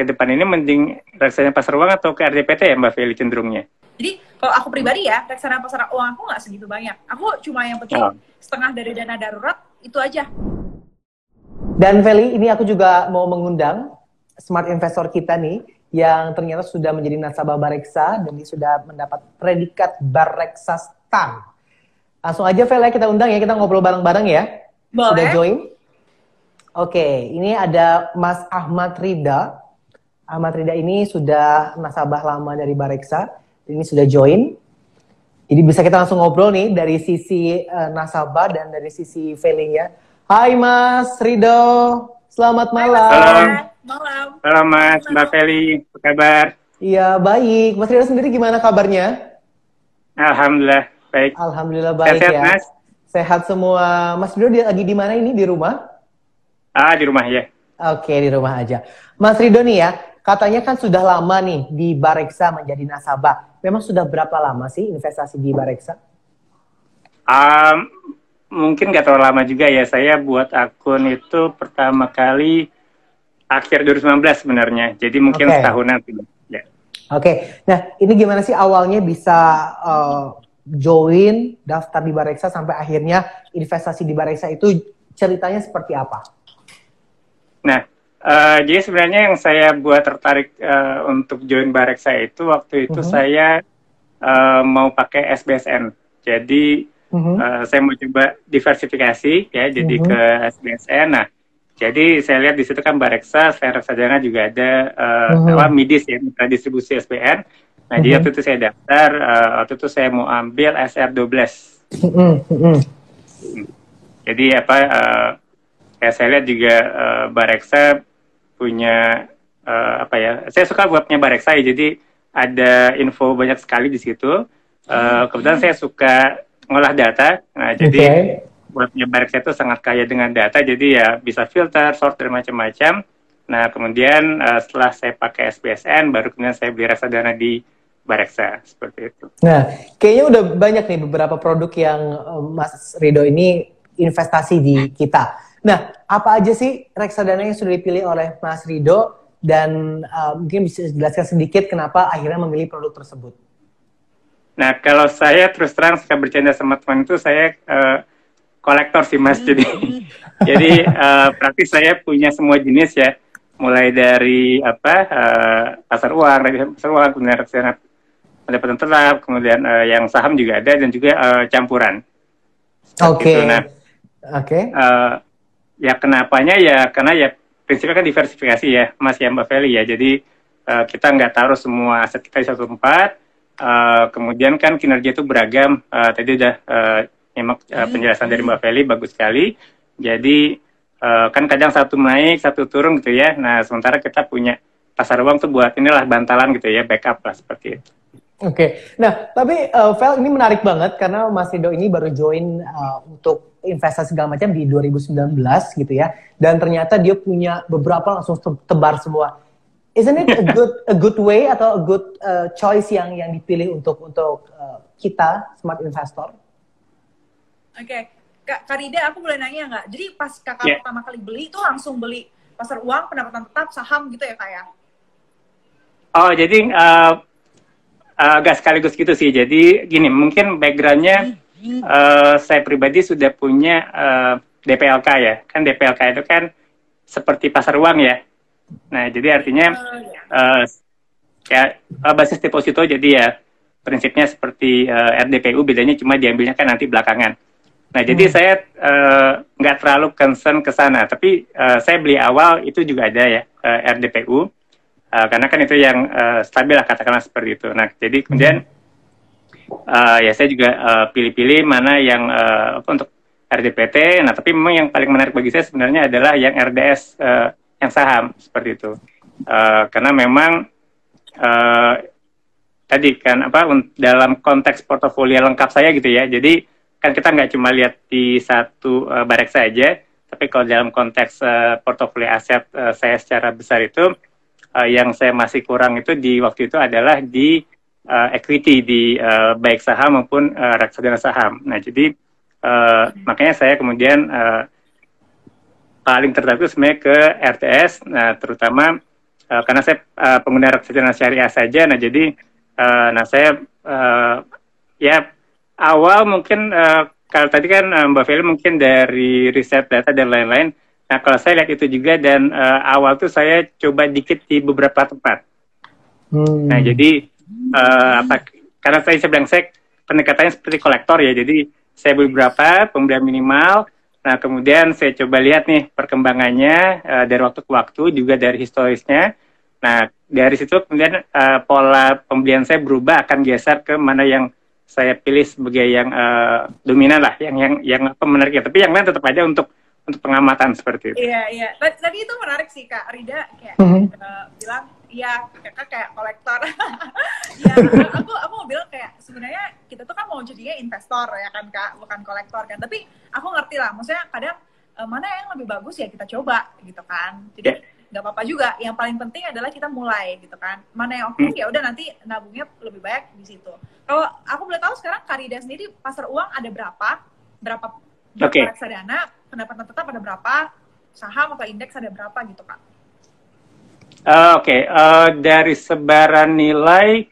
ke depan ini mending reksadana pasar uang atau ke RDPT ya Mbak Feli cenderungnya? Jadi kalau aku pribadi ya, reksadana pasar uang aku nggak segitu banyak. Aku cuma yang penting Oh. setengah dari dana darurat itu aja. Dan Feli, ini aku juga mau mengundang smart investor kita nih yang ternyata sudah menjadi nasabah Bareksa dan dia sudah mendapat predikat Bareksa Star. Langsung aja Feli kita undang ya, kita ngobrol bareng-bareng ya. Sudah Boleh. join? Oke, ini ada Mas Ahmad Rida. Ahmad Rida ini sudah nasabah lama dari Bareksa. Ini sudah join. Jadi bisa kita langsung ngobrol nih dari sisi eh, nasabah dan dari sisi Feli ya. Hai Mas Rido, selamat malam. Halo. Malam. Halo Mas, Mbak Feli, apa kabar? Iya baik. Mas Rido sendiri gimana kabarnya? Alhamdulillah, baik. Alhamdulillah baik Sehat-sehat, ya. Mas? Sehat semua. Mas Rido dia lagi di mana ini di rumah? Ah, di rumah ya. Oke di rumah aja. Mas Rido nih ya, katanya kan sudah lama nih di Bareksa menjadi nasabah. Memang sudah berapa lama sih investasi di Bareksa? Um, mungkin nggak terlalu lama juga ya. Saya buat akun itu pertama kali akhir 2019 sebenarnya. Jadi mungkin Oke. setahunan. Ya. Oke, nah ini gimana sih awalnya bisa uh, join daftar di Bareksa sampai akhirnya investasi di Bareksa itu ceritanya seperti apa? Nah, eh, jadi sebenarnya yang saya buat tertarik eh, untuk join Bareksa itu waktu itu Mhm. saya eh, mau pakai SBSN. Jadi Mhm. eh, saya mau coba diversifikasi ya, jadi Mhm. ke SBSN. Nah, jadi saya lihat di situ kan Bareksa, saya reksadana juga ada eh, Mhm. apa Midis ya, mitra distribusi SPN. Nah, jadi Mhm. waktu itu saya daftar, eh, waktu itu saya mau ambil SR12. Mhm, mhm. Jadi apa eh, ya saya lihat juga eh, Bareksa punya eh, apa ya? Saya suka buatnya Bareksa ya. Jadi ada info banyak sekali di situ. Eh, kebetulan saya suka ngolah data. Nah, jadi Oke. buatnya Bareksa itu sangat kaya dengan data. Jadi ya bisa filter, sort dan macam-macam. Nah, kemudian eh, setelah saya pakai SPSN, baru kemudian saya beli reksadana di Bareksa seperti itu. Nah, kayaknya udah banyak nih beberapa produk yang uh, Mas Rido ini investasi di kita. Nah, apa aja sih reksadana yang sudah dipilih oleh Mas Rido dan uh, mungkin bisa jelaskan sedikit kenapa akhirnya memilih produk tersebut? Nah, kalau saya terus terang suka bercanda sama teman itu saya eh, kolektor sih mas. Jadi jadi eh, praktis saya punya semua jenis ya, mulai dari apa eh, pasar uang, dari pasar uang, kemudian reksadana pendapatan tetap, kemudian eh, yang saham juga ada dan juga eh, campuran. Oke. itu. Nah, Oke. eh, ya kenapanya ya karena ya prinsipnya kan diversifikasi ya Mas ya Mbak Feli ya. Jadi eh, kita nggak taruh semua aset kita di satu tempat. Eh, kemudian kan kinerja itu beragam. Eh, tadi udah eh, nyimak eh, penjelasan dari Mbak Feli bagus sekali. Jadi eh, kan kadang satu naik satu turun gitu ya. Nah sementara kita punya pasar uang tuh buat inilah bantalan gitu ya backup lah seperti itu Oke, nah tapi uh, Vel ini menarik banget karena Mas Rido ini baru join uh, untuk investasi segala macam di 2019 gitu ya, dan ternyata dia punya beberapa langsung te- tebar semua. Isn't it a good a good way atau a good uh, choice yang yang dipilih untuk untuk uh, kita smart investor? Oke, Kak Karida, aku boleh nanya nggak? Jadi pas kakak Iya. pertama kali beli itu langsung beli pasar uang, pendapatan tetap, saham gitu ya kak ya? Oh, jadi eh, eh, agak sekaligus gitu sih. Jadi gini, mungkin backgroundnya eh, saya pribadi sudah punya eh, DPLK ya. Kan DPLK itu kan seperti pasar uang ya. Nah, jadi artinya eh, ya eh, basis deposito jadi ya prinsipnya seperti eh, RDPU bedanya cuma diambilnya kan nanti belakangan. Nah jadi Hmm. saya eh, nggak terlalu concern ke sana, tapi eh, saya beli awal itu juga ada ya eh, RDPU Eh, karena kan itu yang eh, stabil lah katakanlah seperti itu. Nah jadi kemudian eh, ya saya juga pilih-pilih mana yang apa untuk RDPT. Nah tapi memang yang paling menarik bagi saya sebenarnya adalah yang RDS eh, yang saham seperti itu. Eh, karena memang eh, tadi kan apa dalam konteks portofolio lengkap saya gitu ya. Jadi kan kita nggak cuma lihat di satu eh, barek saja, tapi kalau dalam konteks eh, portofolio aset eh, saya secara besar itu eh, yang saya masih kurang itu di waktu itu adalah di eh, equity di eh, baik saham maupun eh, reksadana saham. Nah jadi eh, makanya saya kemudian eh, paling tertarik itu sebenarnya ke RTS, nah terutama uh, karena saya uh, pengguna reksadana syariah saja, nah jadi uh, nah saya uh, ya awal mungkin uh, kalau tadi kan uh, Mbak Feli mungkin dari riset data dan lain-lain. Nah kalau saya lihat itu juga dan uh, awal tuh saya coba dikit di beberapa tempat. Hmm. Nah jadi uh, apa? Karena saya, saya bilang saya pendekatannya seperti kolektor ya, jadi saya beli berapa pembelian minimal Nah, kemudian saya coba lihat nih perkembangannya uh, dari waktu ke waktu, juga dari historisnya. Nah, dari situ kemudian uh, pola pembelian saya berubah akan geser ke mana yang saya pilih sebagai yang uh, dominan lah, yang yang yang apa menariknya. Tapi yang lain tetap aja untuk untuk pengamatan seperti itu. Iya, iya. Tadi itu menarik sih Kak Rida kayak mm -hmm. uh, bilang Iya, kakak kayak kolektor. ya, aku aku mau bilang kayak sebenarnya kita tuh kan mau jadinya investor ya kan kak, bukan kolektor kan. Tapi aku ngerti lah, maksudnya kadang uh, mana yang lebih bagus ya kita coba gitu kan. Jadi ya. nggak apa-apa juga. Yang paling penting adalah kita mulai gitu kan. Mana yang oke okay, hmm. ya udah nanti nabungnya lebih baik di situ. Kalau aku boleh tahu sekarang Karida sendiri pasar uang ada berapa? Berapa? Berapa okay. reksadana? Pendapatan tetap ada berapa? Saham atau indeks ada berapa gitu kak? Uh, Oke, okay. uh, eh, dari sebaran nilai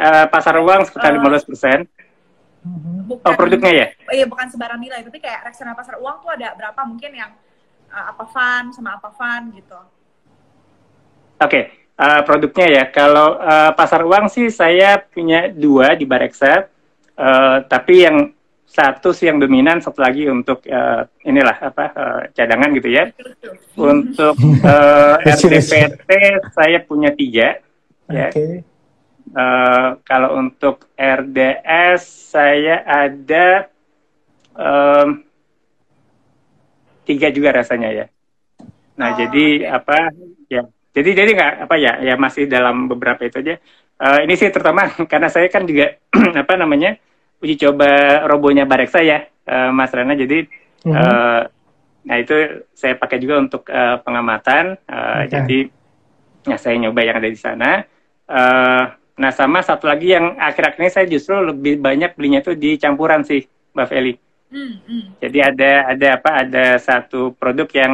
uh, pasar uang sekitar lima belas persen. Bukan, oh, produknya ya? Iya, bukan sebaran nilai, tapi kayak reksadana pasar uang tuh ada berapa mungkin yang uh, apa fund sama apa fund gitu. Oke, okay. uh, produknya ya. Kalau uh, pasar uang sih saya punya dua di Bareksa, uh, tapi yang satu sih yang dominan, satu lagi untuk uh, inilah apa uh, cadangan gitu ya. Untuk uh, eh, RDPT saya punya tiga. Okay. Ya. Uh, kalau untuk RDS saya ada um, tiga juga rasanya ya. Nah oh, jadi okay. apa ya? Jadi jadi nggak apa ya? Ya masih dalam beberapa itu aja. Uh, ini sih terutama karena saya kan juga apa namanya uji coba robonya Bareksa ya, uh, Mas Rana. Jadi mm -hmm. uh, nah itu saya pakai juga untuk uh, pengamatan. Uh, okay. Jadi ya saya nyoba yang ada di sana. Uh, nah sama satu lagi yang akhir-akhir ini saya justru lebih banyak belinya itu di campuran sih, Mbak Feli. Mm -hmm. Jadi ada ada apa? Ada satu produk yang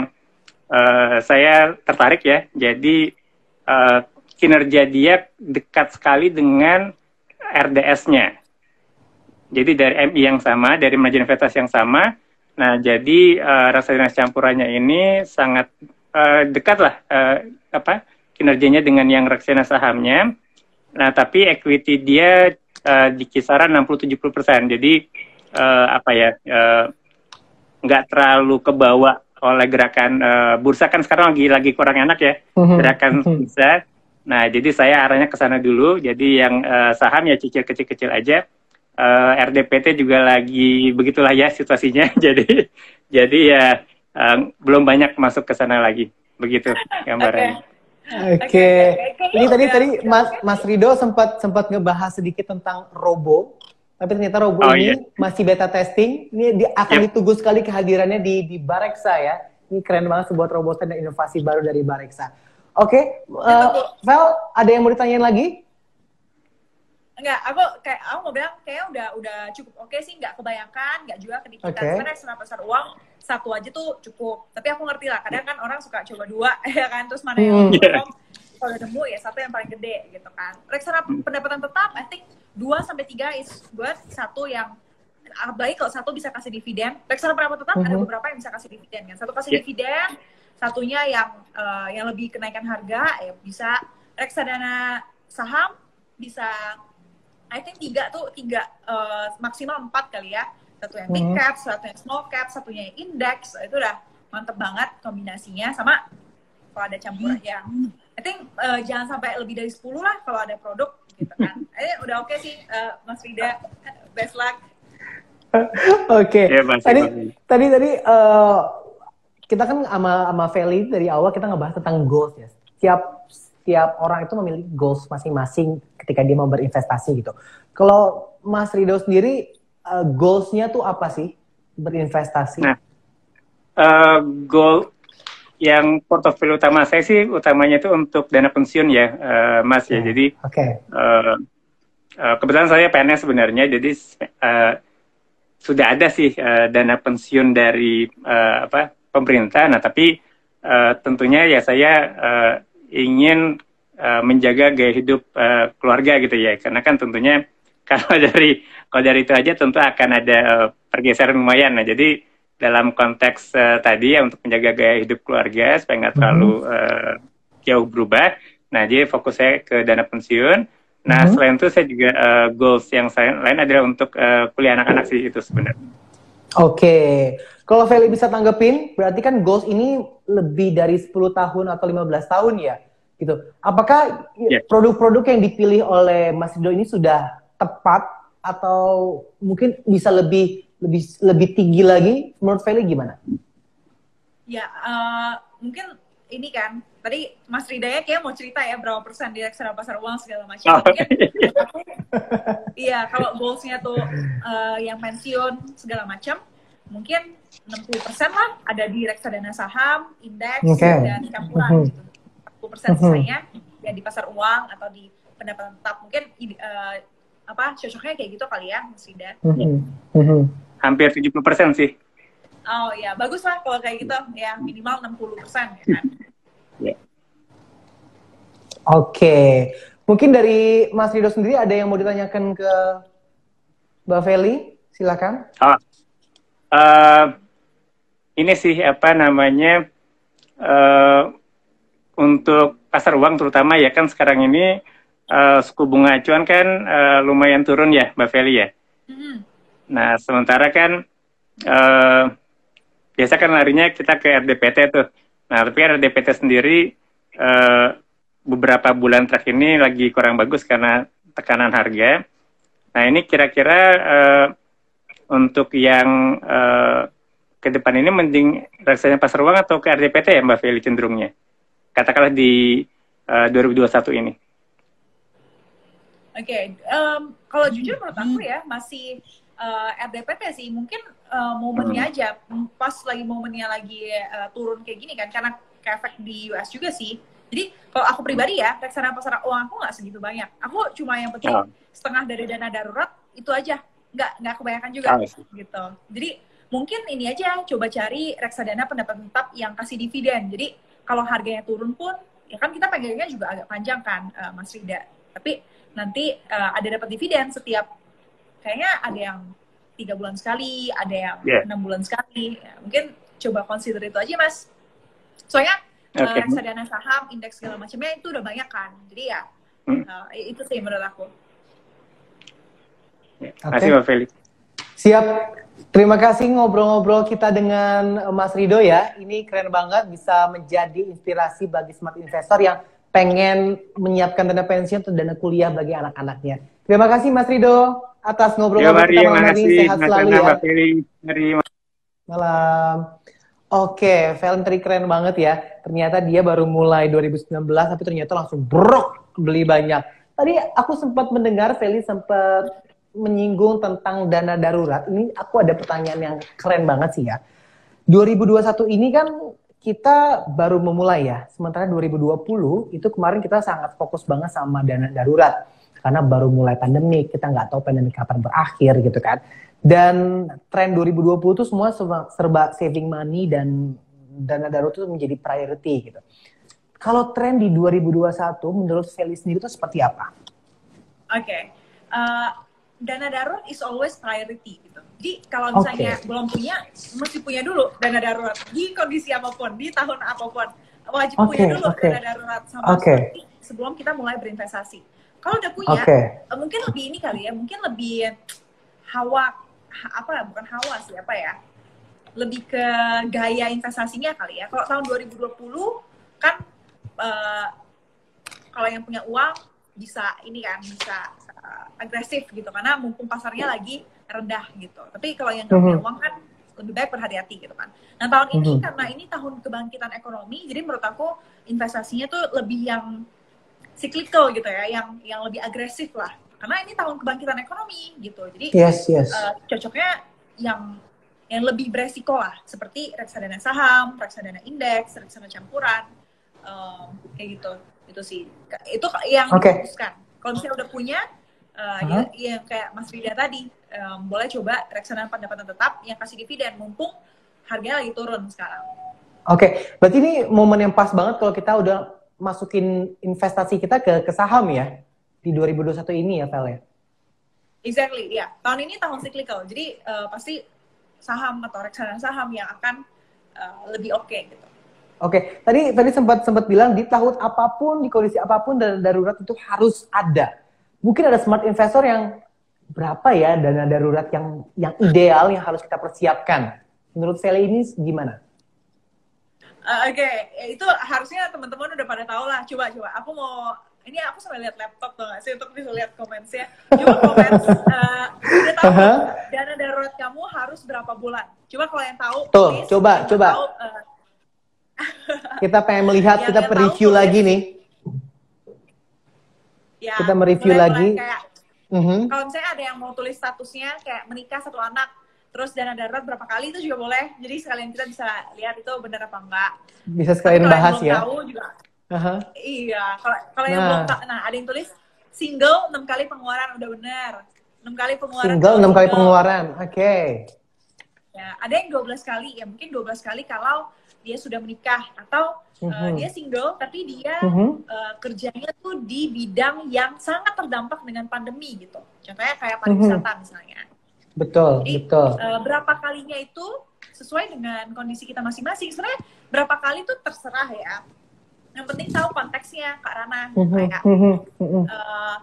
uh, saya tertarik ya. Jadi uh, kinerja dia dekat sekali dengan RDS-nya. Jadi dari MI yang sama, dari manajemen investasi yang sama. Nah, jadi uh, rasa dinas campurannya ini sangat uh, dekat lah uh, apa kinerjanya dengan yang reksadana sahamnya. Nah, tapi equity dia uh, di kisaran 60-70 persen. Jadi uh, apa ya nggak uh, terlalu kebawa oleh gerakan uh, bursa kan sekarang lagi lagi kurang enak ya mhm. gerakan mhm. bursa. Nah, jadi saya arahnya ke sana dulu. Jadi yang uh, saham ya cicil kecil-kecil aja uh, eh, RDPT juga lagi begitulah ya situasinya. jadi jadi ya um, belum banyak masuk ke sana lagi. Begitu gambarannya. Oke. Okay. Okay. Ini tadi tadi Mas Mas Rido sempat sempat ngebahas sedikit tentang Robo. Tapi ternyata Robo oh, ini iya. masih beta testing. Ini di, akan yep. ditunggu sekali kehadirannya di di Bareksa ya. Ini keren banget sebuah terobosan dan inovasi baru dari Bareksa. Oke, okay. uh, Vel, ada yang mau ditanyain lagi? Enggak, aku kayak aku mau bilang kayak udah udah cukup oke okay sih, nggak kebanyakan, nggak juga kedikitan. Okay. Sebenarnya senapa besar uang satu aja tuh cukup. Tapi aku ngerti lah, kadang kan orang suka coba dua, ya kan, terus mana yang hmm. yeah. kalau udah nemu ya satu yang paling gede gitu kan. Reksadana pendapatan tetap, I think dua sampai tiga is buat satu yang baik kalau satu bisa kasih dividen. Reksadana pendapatan tetap mm -hmm. ada beberapa yang bisa kasih dividen kan. Satu kasih yeah. dividen, satunya yang uh, yang lebih kenaikan harga ya bisa reksadana saham bisa I think tiga tuh tiga uh, maksimal empat kali ya. Satu yang big hmm. cap satu yang small cap satunya yang index. Itu udah mantep banget kombinasinya. Sama kalau ada campuran hmm. ya I think uh, jangan sampai lebih dari 10 lah kalau ada produk gitu kan. Eh udah oke okay sih uh, Mas Rida. Best luck. Oke. Okay. Iya, yeah, tadi tadi tadi uh, kita kan sama sama Feli dari awal kita ngebahas tentang goals ya. Setiap setiap orang itu memiliki goals masing-masing ketika dia mau berinvestasi gitu. Kalau Mas Rido sendiri uh, goalsnya tuh apa sih berinvestasi? Nah, uh, goal yang portofolio utama saya sih utamanya itu untuk dana pensiun ya, uh, Mas ya. Jadi okay. uh, uh, kebetulan saya PNS sebenarnya, jadi uh, sudah ada sih uh, dana pensiun dari uh, apa pemerintah. Nah, tapi uh, tentunya ya saya uh, ingin uh, menjaga gaya hidup uh, keluarga gitu ya. Karena kan tentunya kalau dari kalau dari itu aja tentu akan ada uh, pergeseran lumayan. Nah jadi dalam konteks uh, tadi ya untuk menjaga gaya hidup keluarga supaya nggak terlalu uh, jauh berubah. Nah jadi fokus saya ke dana pensiun. Nah mm-hmm. selain itu saya juga uh, goals yang saya lain adalah untuk uh, kuliah anak-anak sih itu sebenarnya oke okay. Kalau Feli bisa tanggepin, berarti kan goals ini lebih dari 10 tahun atau 15 tahun ya? gitu. Apakah yeah. produk-produk yang dipilih oleh Mas Rido ini sudah tepat atau mungkin bisa lebih lebih lebih tinggi lagi? Menurut Feli gimana? Ya, uh, mungkin ini kan tadi Mas Ridaya kayak mau cerita ya berapa persen di reksadana pasar uang segala macam. Oh. Mungkin iya kalau goalsnya tuh uh, yang pensiun segala macam, mungkin 60% lah ada di reksadana saham, indeks okay. dan campuran mm -hmm. gitu 50 persen mhm. sisanya ya di pasar uang atau di pendapatan tetap mungkin uh, apa cocoknya kayak gitu kali ya Mas Rida mm -hmm. hampir 70 persen sih oh ya bagus lah kalau kayak gitu ya minimal 60 persen ya kan. Oke mungkin dari Mas Rido sendiri ada yang mau ditanyakan ke Mbak Feli silakan oh. uh, ini sih apa namanya uh, untuk pasar uang terutama ya kan sekarang ini uh, suku bunga acuan kan uh, lumayan turun ya Mbak Feli ya. Mm-hmm. Nah sementara kan uh, biasa kan larinya kita ke RDPT tuh. Nah tapi RDPT sendiri uh, beberapa bulan terakhir ini lagi kurang bagus karena tekanan harga. Nah ini kira-kira uh, untuk yang uh, ke depan ini mending rasanya pasar uang atau ke RDPT ya Mbak Feli cenderungnya? katakanlah di uh, 2021 ini? Oke, okay. um, kalau jujur menurut aku ya masih uh, eh, RDPT sih mungkin uh, momennya hmm. aja pas lagi momennya lagi uh, turun kayak gini kan karena efek di US juga sih. Jadi kalau aku pribadi ya reksadana pasar uang aku nggak segitu banyak. Aku cuma yang penting oh. setengah dari dana darurat itu aja, nggak nggak kebanyakan juga oh, gitu. Jadi mungkin ini aja coba cari reksadana pendapatan tetap yang kasih dividen. Jadi kalau harganya turun pun ya kan kita pegangnya juga agak panjang kan uh, Mas Rida tapi nanti uh, ada dapat dividen setiap kayaknya ada yang tiga bulan sekali ada yang enam yeah. bulan sekali ya, mungkin coba consider itu aja mas soalnya okay. uh, reksadana saham indeks segala macamnya itu udah banyak kan jadi ya hmm. uh, itu sih menurut aku ya, Terima kasih Mbak Felix siap Terima kasih ngobrol-ngobrol kita dengan Mas Rido ya. Ini keren banget bisa menjadi inspirasi bagi smart investor yang pengen menyiapkan dana pensiun atau dana kuliah bagi anak-anaknya. Terima kasih Mas Rido atas ngobrol-ngobrol kita malam hari. Sehat selalu ya. Malam. Oke, Valentry keren banget ya. Ternyata dia baru mulai 2019 tapi ternyata langsung brok beli banyak. Tadi aku sempat mendengar Feli sempat menyinggung tentang dana darurat, ini aku ada pertanyaan yang keren banget sih ya. 2021 ini kan kita baru memulai ya, sementara 2020 itu kemarin kita sangat fokus banget sama dana darurat karena baru mulai pandemi, kita nggak tahu pandemi kapan berakhir gitu kan. Dan tren 2020 itu semua serba saving money dan dana darurat itu menjadi priority gitu. Kalau tren di 2021 menurut Feli sendiri itu seperti apa? Oke, okay. uh, dana darurat is always priority gitu. Jadi kalau misalnya okay. belum punya, mesti punya dulu dana darurat di kondisi apa pun, di tahun apa pun, wajib okay, punya dulu okay. dana darurat sama okay. sebelum kita mulai berinvestasi. Kalau udah punya, okay. Eh, mungkin lebih ini kali ya, mungkin lebih hawa apa bukan hawa sih apa ya, lebih ke gaya investasinya kali ya. Kalau tahun 2020 kan uh, kalau yang punya uang bisa ini kan bisa uh, agresif gitu karena mumpung pasarnya lagi rendah gitu. Tapi kalau yang nggak punya mhm. uang kan lebih baik berhati-hati gitu kan. Nah tahun ini mhm. karena ini tahun kebangkitan ekonomi, jadi menurut aku investasinya tuh lebih yang cyclical gitu ya, yang yang lebih agresif lah. Karena ini tahun kebangkitan ekonomi gitu. Jadi yes, yes. Uh, cocoknya yang yang lebih beresiko lah, seperti reksadana saham, reksadana indeks, reksadana campuran, um, kayak gitu. Itu sih. Itu yang okay. difokuskan. Kalau misalnya udah punya, uh, uh-huh. ya, kayak Mas Rida tadi um, boleh coba reksadana pendapatan tetap yang kasih dividen mumpung harganya lagi turun sekarang. Oke, okay. berarti ini momen yang pas banget kalau kita udah masukin investasi kita ke ke saham ya di 2021 ini ya Vel ya. Exactly, ya. Tahun ini tahun cyclical, jadi uh, pasti saham atau reksadana saham yang akan uh, lebih oke okay, gitu. Oke, okay. tadi tadi sempat sempat bilang di tahun apa pun, di kondisi apa pun dana darurat itu harus ada. Mungkin ada smart investor yang berapa ya dana darurat yang yang ideal yang harus kita persiapkan. Menurut Sally ini gimana? Uh, Oke, okay. itu harusnya teman-teman udah pada tahu lah. Coba coba, aku mau ini aku sambil lihat laptop tuh gak sih untuk bisa lihat komennya. Coba komen, uh, udah tahu uh -huh. dana darurat kamu harus berapa bulan? Coba kalau yang tahu, tuh please, coba coba. Tahu, uh, kita pengen melihat, kita review lagi nih. Ya, kita mereview lagi. Kayak, -huh. Kalau misalnya ada yang mau tulis statusnya kayak menikah satu anak, terus dana darurat berapa kali itu juga boleh. Jadi sekalian kita bisa lihat itu benar apa enggak. Bisa sekalian bahas ya. Tahu juga. Uh-huh. Iya, kalau kalau nah. yang belum tahu, nah ada yang tulis single enam kali pengeluaran udah benar. Enam kali pengeluaran. Single enam kali pengeluaran, oke. Okay. Ya, ada yang 12 kali, ya mungkin 12 kali kalau dia sudah menikah atau uh, dia single tapi dia uh-huh. uh, kerjanya tuh di bidang yang sangat terdampak dengan pandemi gitu. Contohnya kayak pariwisata uh-huh. misalnya. Betul, Jadi, betul. Uh, berapa kalinya itu sesuai dengan kondisi kita masing-masing. Sebenarnya berapa kali itu terserah ya. Yang penting tahu konteksnya, Kak Rana. Uh Kayak, uh,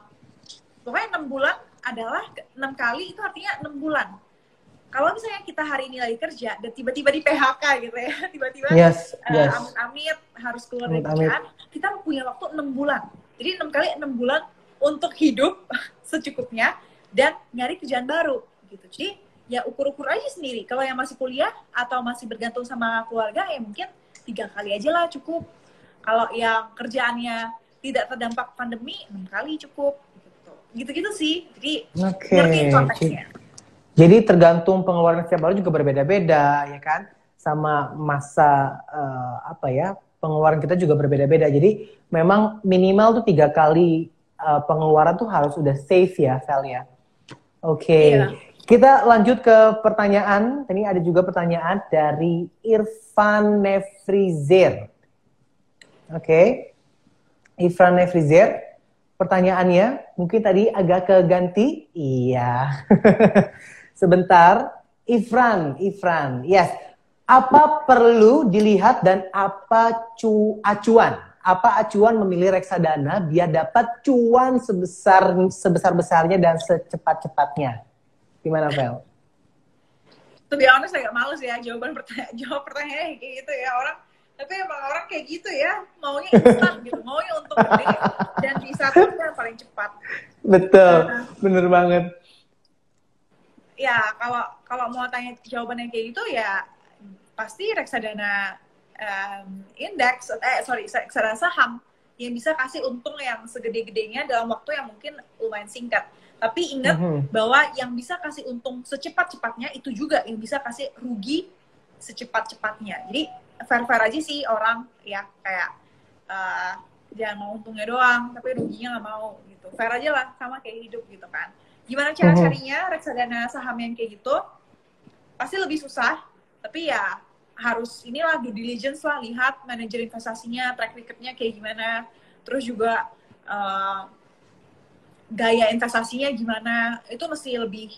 pokoknya enam bulan adalah enam kali itu artinya enam bulan. Kalau misalnya kita hari ini lagi kerja dan tiba-tiba di PHK gitu ya, tiba-tiba yes, uh, yes. amit-amit harus keluar dari kerjaan, kita punya waktu enam bulan. Jadi enam kali enam bulan untuk hidup secukupnya dan nyari kerjaan baru gitu. Jadi ya ukur-ukur aja sendiri. Kalau yang masih kuliah atau masih bergantung sama keluarga ya mungkin tiga kali aja lah cukup. Kalau yang kerjaannya tidak terdampak pandemi enam kali cukup. Gitu. Gitu-gitu sih. Jadi okay. ngerti konteksnya. Jadi tergantung pengeluaran setiap bulan juga berbeda-beda ya kan, sama masa uh, apa ya pengeluaran kita juga berbeda-beda. Jadi memang minimal tuh tiga kali uh, pengeluaran tuh harus udah safe ya, Vel ya. Oke. Okay. Iya. Kita lanjut ke pertanyaan. Ini ada juga pertanyaan dari Irfan Nefrizer. Oke. Okay. Irfan Nefrizer. Pertanyaannya mungkin tadi agak keganti. Iya. Sebentar. Ifran, Ifran. Yes. Apa perlu dilihat dan apa cu acuan? Apa acuan memilih reksadana biar dapat cuan sebesar sebesar besarnya dan secepat cepatnya? Gimana, Vel? To be honest agak males ya jawaban pertanyaan jawab pertanyaan kayak gitu ya. Orang tapi emang orang kayak gitu ya. Maunya instan gitu maunya untuk beli dan di saat itu yang paling cepat. Betul nah, bener banget. Ya kalau kalau mau tanya jawabannya kayak gitu ya pasti reksadana um, indeks eh sorry reksadana saham yang bisa kasih untung yang segede-gedenya dalam waktu yang mungkin lumayan singkat tapi ingat mm-hmm. bahwa yang bisa kasih untung secepat-cepatnya itu juga yang bisa kasih rugi secepat-cepatnya. Jadi fair-fair aja sih orang ya kayak uh, jangan mau untungnya doang, tapi ruginya nggak mau gitu. Fair aja lah sama kayak hidup gitu kan. Gimana cara mm-hmm. carinya reksadana saham yang kayak gitu? Pasti lebih susah, tapi ya harus inilah due diligence lah lihat manajer investasinya, track recordnya kayak gimana. Terus juga uh, gaya investasinya gimana itu mesti lebih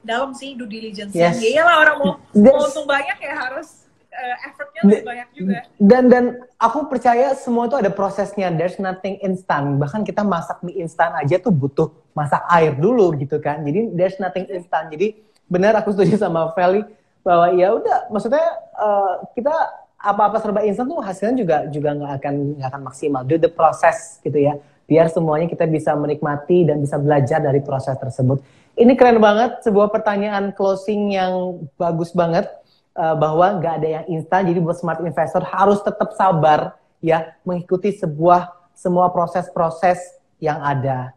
dalam sih due diligence yes. ya iyalah orang mau mau untung banyak ya harus uh, effortnya lebih banyak juga. dan dan aku percaya semua itu ada prosesnya. There's nothing instant. Bahkan kita masak mie instan aja tuh butuh masak air dulu gitu kan. Jadi there's nothing instant. Jadi benar aku setuju sama Feli bahwa ya udah maksudnya uh, kita apa-apa serba instan tuh hasilnya juga juga nggak akan nggak akan maksimal. Do the process gitu ya biar semuanya kita bisa menikmati dan bisa belajar dari proses tersebut. Ini keren banget, sebuah pertanyaan closing yang bagus banget uh, bahwa nggak ada yang instan. Jadi buat smart investor harus tetap sabar ya mengikuti sebuah semua proses-proses yang ada.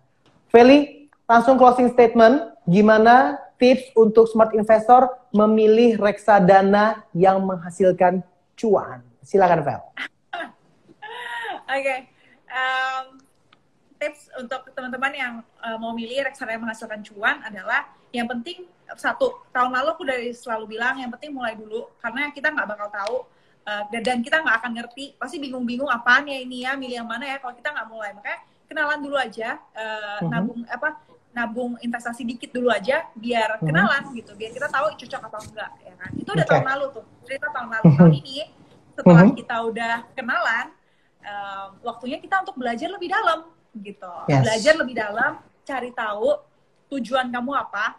Feli, langsung closing statement. Gimana tips untuk smart investor memilih reksadana yang menghasilkan cuan? Silakan, Fel. Oke. Okay. Um, tips untuk teman-teman yang uh, mau milih reksadana yang menghasilkan cuan adalah yang penting satu tahun lalu aku dari selalu bilang yang penting mulai dulu karena kita nggak bakal tahu uh, dan kita nggak akan ngerti pasti bingung-bingung apaan ya ini ya milih yang mana ya kalau kita nggak mulai makanya kenalan dulu aja uh, mm-hmm. nabung apa nabung investasi dikit dulu aja biar mm-hmm. kenalan gitu biar kita tahu cocok apa enggak ya kan itu udah okay. tahun lalu tuh cerita tahun lalu mm-hmm. tahun ini setelah mm-hmm. kita udah kenalan uh, waktunya kita untuk belajar lebih dalam gitu. Yes. belajar lebih dalam cari tahu tujuan kamu apa.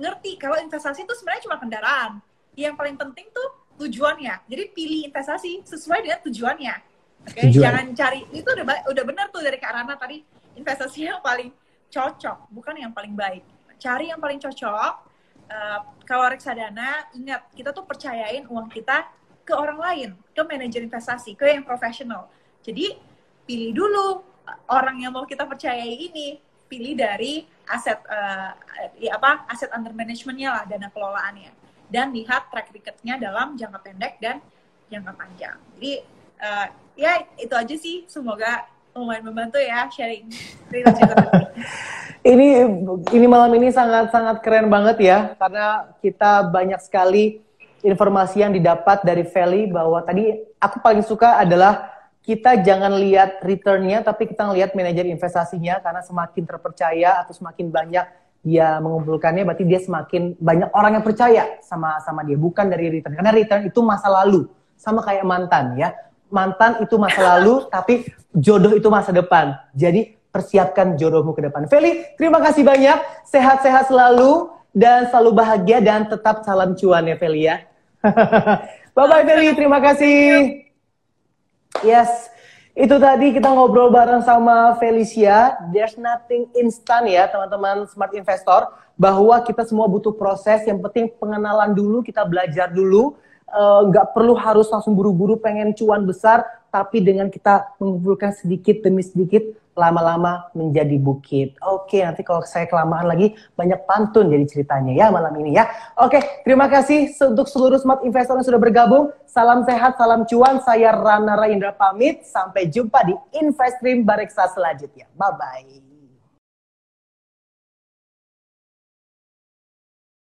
Ngerti kalau investasi itu sebenarnya cuma kendaraan. Yang paling penting tuh tujuannya. Jadi pilih investasi sesuai dengan tujuannya. Oke okay? jangan cari itu udah udah benar tuh dari Kak Rana tadi. Investasi yang paling cocok bukan yang paling baik. Cari yang paling cocok uh, kalau reksadana ingat kita tuh percayain uang kita ke orang lain ke manajer investasi ke yang profesional. Jadi pilih dulu orang yang mau kita percayai ini pilih dari aset uh, ya apa aset under managementnya lah dana kelolaannya. Dan lihat track recordnya dalam jangka pendek dan jangka panjang. Jadi uh, ya itu aja sih. Semoga lumayan membantu ya sharing. Ini ini malam ini sangat sangat keren banget ya karena kita banyak sekali informasi yang didapat dari Feli bahwa tadi aku paling suka adalah kita jangan lihat returnnya, tapi kita ngelihat manajer investasinya karena semakin terpercaya atau semakin banyak dia mengumpulkannya, berarti dia semakin banyak orang yang percaya sama sama dia, bukan dari return. Karena return itu masa lalu, sama kayak mantan ya. Mantan itu masa lalu, tapi jodoh itu masa depan. Jadi persiapkan jodohmu ke depan. Feli, terima kasih banyak. Sehat-sehat selalu dan selalu bahagia dan tetap salam cuan ya Feli ya. Bye-bye Feli, terima kasih. Yes, itu tadi kita ngobrol bareng sama Felicia. There's nothing instant ya teman-teman smart investor. Bahwa kita semua butuh proses. Yang penting pengenalan dulu, kita belajar dulu. Eh, nggak uh, perlu harus langsung buru-buru pengen cuan besar. Tapi dengan kita mengumpulkan sedikit demi sedikit, lama-lama menjadi bukit. Oke, nanti kalau saya kelamaan lagi banyak pantun jadi ceritanya ya malam ini ya. Oke, terima kasih untuk seluruh smart investor yang sudah bergabung. Salam sehat, salam cuan. Saya Rana Raindra pamit. Sampai jumpa di Investream Bareksa selanjutnya. Bye-bye.